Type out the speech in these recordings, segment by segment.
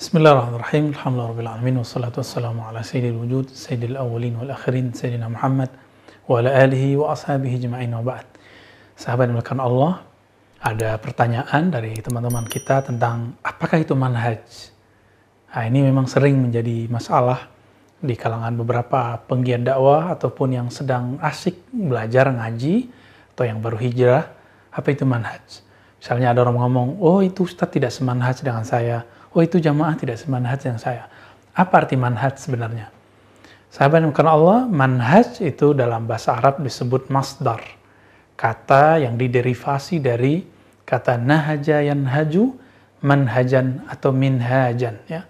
Bismillahirrahmanirrahim. Alhamdulillahirrahmanirrahim. Wassalatu wassalamu ala sayyidil wujud, sayyidil awwalin wal akhirin, sayyidina Muhammad wa ala alihi wa ashabihi jema'in wa ba'd. Sahabat yang dimuliakan Allah, ada pertanyaan dari teman-teman kita tentang apakah itu manhaj. Nah, ini memang sering menjadi masalah di kalangan beberapa penggiat dakwah ataupun yang sedang asik belajar ngaji atau yang baru hijrah, apa itu manhaj. Misalnya ada orang ngomong, oh itu Ustadz tidak semanhaj dengan saya, oh itu jamaah tidak semanhaj dengan saya. Apa arti manhaj sebenarnya? Sahabat yang Allah, manhaj itu dalam bahasa Arab disebut masdar. Kata yang diderivasi dari kata nahaja haju, manhajan atau minhajan. Ya.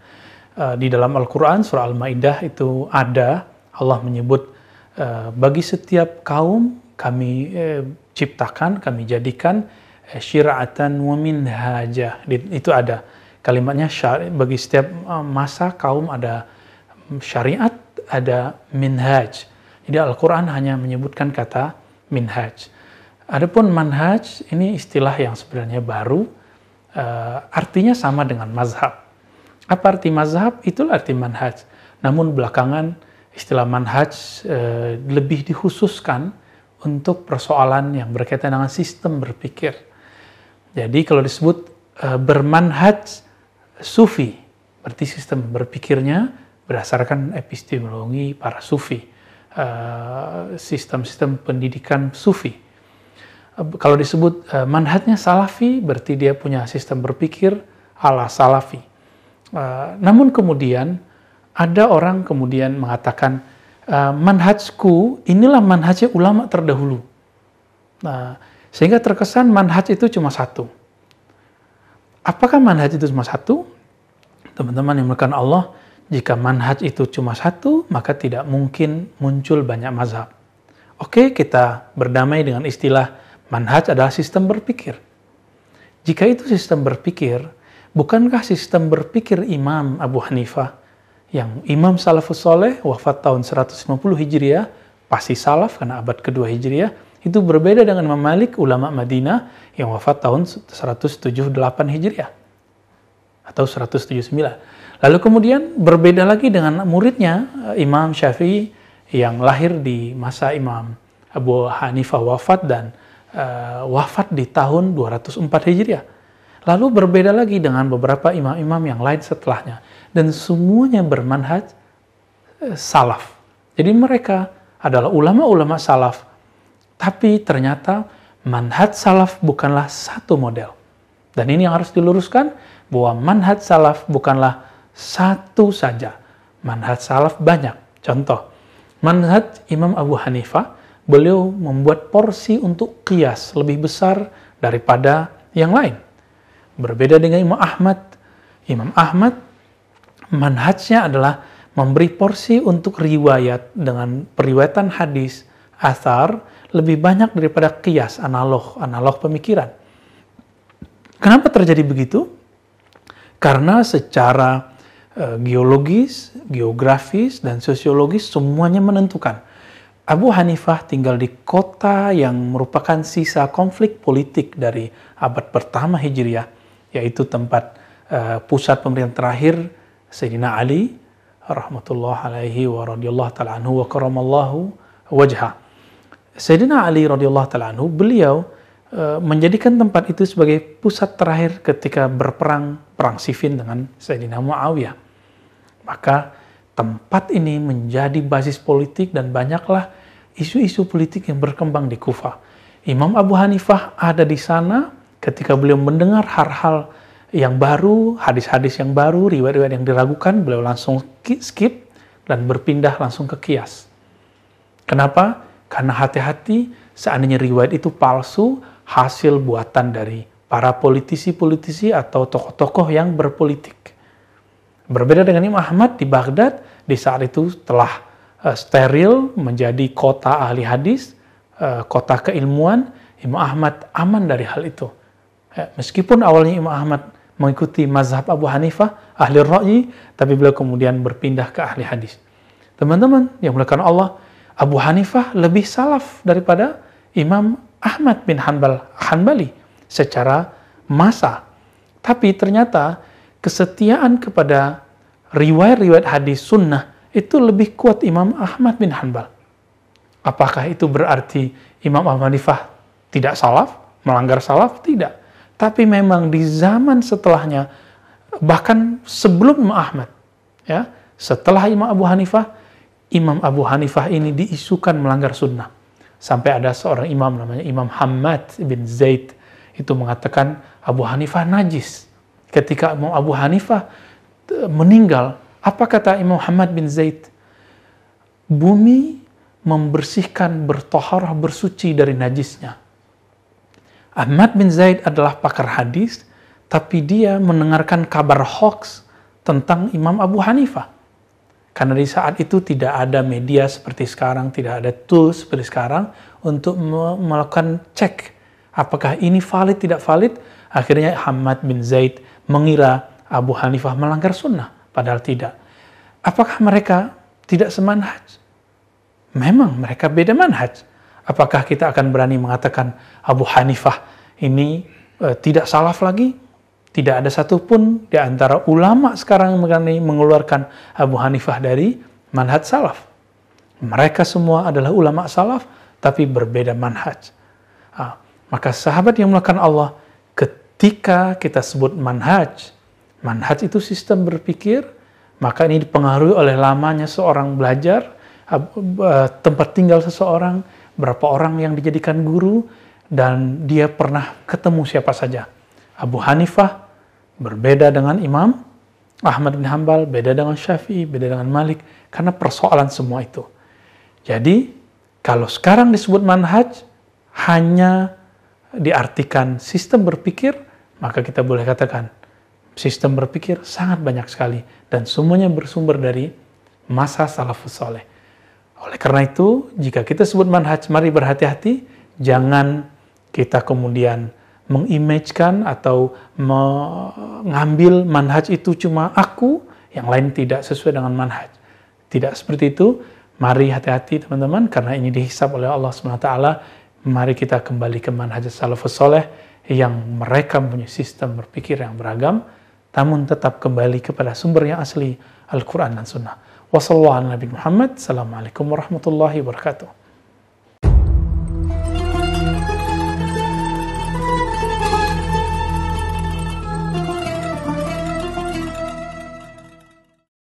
E, di dalam Al-Quran, surah Al-Ma'idah itu ada, Allah menyebut, e, bagi setiap kaum kami e, ciptakan, kami jadikan syira'atan wa minhaja. Itu ada kalimatnya syari, bagi setiap uh, masa kaum ada syariat, ada minhaj. Jadi Al-Quran hanya menyebutkan kata minhaj. Adapun manhaj ini istilah yang sebenarnya baru, uh, artinya sama dengan mazhab. Apa arti mazhab? Itulah arti manhaj. Namun belakangan istilah manhaj uh, lebih dikhususkan untuk persoalan yang berkaitan dengan sistem berpikir. Jadi kalau disebut uh, bermanhaj sufi. Berarti sistem berpikirnya berdasarkan epistemologi para sufi. Uh, sistem-sistem pendidikan sufi. Uh, kalau disebut uh, manhatnya salafi, berarti dia punya sistem berpikir ala salafi. Namun kemudian ada orang kemudian mengatakan manhajku inilah manhajnya ulama terdahulu. Nah, sehingga terkesan manhaj itu cuma satu Apakah manhaj itu cuma satu? Teman-teman yang melakukan Allah, jika manhaj itu cuma satu, maka tidak mungkin muncul banyak mazhab. Oke, kita berdamai dengan istilah manhaj adalah sistem berpikir. Jika itu sistem berpikir, bukankah sistem berpikir Imam Abu Hanifah yang Imam Salafus Soleh wafat tahun 150 Hijriah, pasti salaf karena abad kedua Hijriah, itu berbeda dengan Imam Malik, ulama Madinah yang wafat tahun 178 Hijriah atau 179. Lalu kemudian berbeda lagi dengan muridnya eh, Imam Syafi'i yang lahir di masa Imam Abu Hanifah wafat dan uh, wafat di tahun 204 Hijriah. Lalu berbeda lagi dengan beberapa imam-imam yang lain setelahnya. Dan semuanya bermanhaj uh, salaf. Jadi mereka adalah ulama-ulama salaf tapi ternyata manhaj salaf bukanlah satu model. Dan ini yang harus diluruskan bahwa manhaj salaf bukanlah satu saja. Manhaj salaf banyak. Contoh, manhaj Imam Abu Hanifah, beliau membuat porsi untuk kias lebih besar daripada yang lain. Berbeda dengan Imam Ahmad. Imam Ahmad manhajnya adalah memberi porsi untuk riwayat dengan periwayatan hadis, asar, lebih banyak daripada kias analog, analog pemikiran. Kenapa terjadi begitu? Karena secara uh, geologis, geografis, dan sosiologis semuanya menentukan. Abu Hanifah tinggal di kota yang merupakan sisa konflik politik dari abad pertama Hijriah, yaitu tempat uh, pusat pemerintahan terakhir Sayyidina Ali rahmatullah alaihi wa radiyallahu ta'ala anhu wa karamallahu wajha. Sayyidina Ali radhiyallahu taala anhu beliau uh, menjadikan tempat itu sebagai pusat terakhir ketika berperang perang Siffin dengan Sayyidina Muawiyah. Maka tempat ini menjadi basis politik dan banyaklah isu-isu politik yang berkembang di Kufah. Imam Abu Hanifah ada di sana ketika beliau mendengar hal-hal yang baru, hadis-hadis yang baru, riwayat-riwayat yang diragukan, beliau langsung skip dan berpindah langsung ke kias. Kenapa? Karena hati-hati seandainya riwayat itu palsu, hasil buatan dari para politisi-politisi atau tokoh-tokoh yang berpolitik. Berbeda dengan Imam Ahmad di Baghdad, di saat itu telah uh, steril menjadi kota ahli hadis, uh, kota keilmuan, Imam Ahmad aman dari hal itu. Ya, meskipun awalnya Imam Ahmad mengikuti mazhab Abu Hanifah, ahli ra'yi, tapi beliau kemudian berpindah ke ahli hadis. Teman-teman yang melakukan Allah, Abu Hanifah lebih salaf daripada Imam Ahmad bin Hanbal Hanbali secara masa. Tapi ternyata kesetiaan kepada riwayat-riwayat hadis sunnah itu lebih kuat Imam Ahmad bin Hanbal. Apakah itu berarti Imam Ahmad Hanifah tidak salaf, melanggar salaf? Tidak. Tapi memang di zaman setelahnya, bahkan sebelum Imam Ahmad, ya, setelah Imam Abu Hanifah, Imam Abu Hanifah ini diisukan melanggar sunnah. Sampai ada seorang imam namanya Imam Hamad bin Zaid itu mengatakan Abu Hanifah najis. Ketika Imam Abu Hanifah meninggal, apa kata Imam Hamad bin Zaid? Bumi membersihkan, bertoharah, bersuci dari najisnya. Ahmad bin Zaid adalah pakar hadis, tapi dia mendengarkan kabar hoax tentang Imam Abu Hanifah. Karena di saat itu tidak ada media seperti sekarang, tidak ada tools seperti sekarang untuk melakukan cek apakah ini valid, tidak valid. Akhirnya Ahmad bin Zaid mengira Abu Hanifah melanggar sunnah, padahal tidak. Apakah mereka tidak semanhaj? memang mereka beda manhaj. Apakah kita akan berani mengatakan Abu Hanifah ini e, tidak salaf lagi? Tidak ada satupun di antara ulama sekarang yang berani mengeluarkan Abu Hanifah dari manhaj salaf. Mereka semua adalah ulama salaf, tapi berbeda manhaj. Nah, maka sahabat yang melakukan Allah, ketika kita sebut manhaj, manhaj itu sistem berpikir, maka ini dipengaruhi oleh lamanya seorang belajar, Eh, tempat tinggal seseorang, berapa orang yang dijadikan guru, dan dia pernah ketemu siapa saja. Abu Hanifah berbeda dengan Imam Ahmad bin Hambal, beda dengan Syafi'i, beda dengan Malik, karena persoalan semua itu. Jadi, kalau sekarang disebut manhaj, hanya diartikan sistem berpikir, maka kita boleh katakan sistem berpikir sangat banyak sekali dan semuanya bersumber dari masa salafus soleh. Oleh karena itu, jika kita sebut manhaj, mari berhati-hati, jangan kita kemudian mengimagekan atau mengambil manhaj itu cuma aku, yang lain tidak sesuai dengan manhaj. Tidak seperti itu. Mari hati-hati teman-teman, karena ini dihisap oleh Allah SWT. Mari kita kembali ke manhaj salafus soleh yang mereka punya sistem berpikir yang beragam, namun tetap kembali kepada sumber yang asli, Al-Quran dan Sunnah. Wassalamualaikum warahmatullahi wabarakatuh.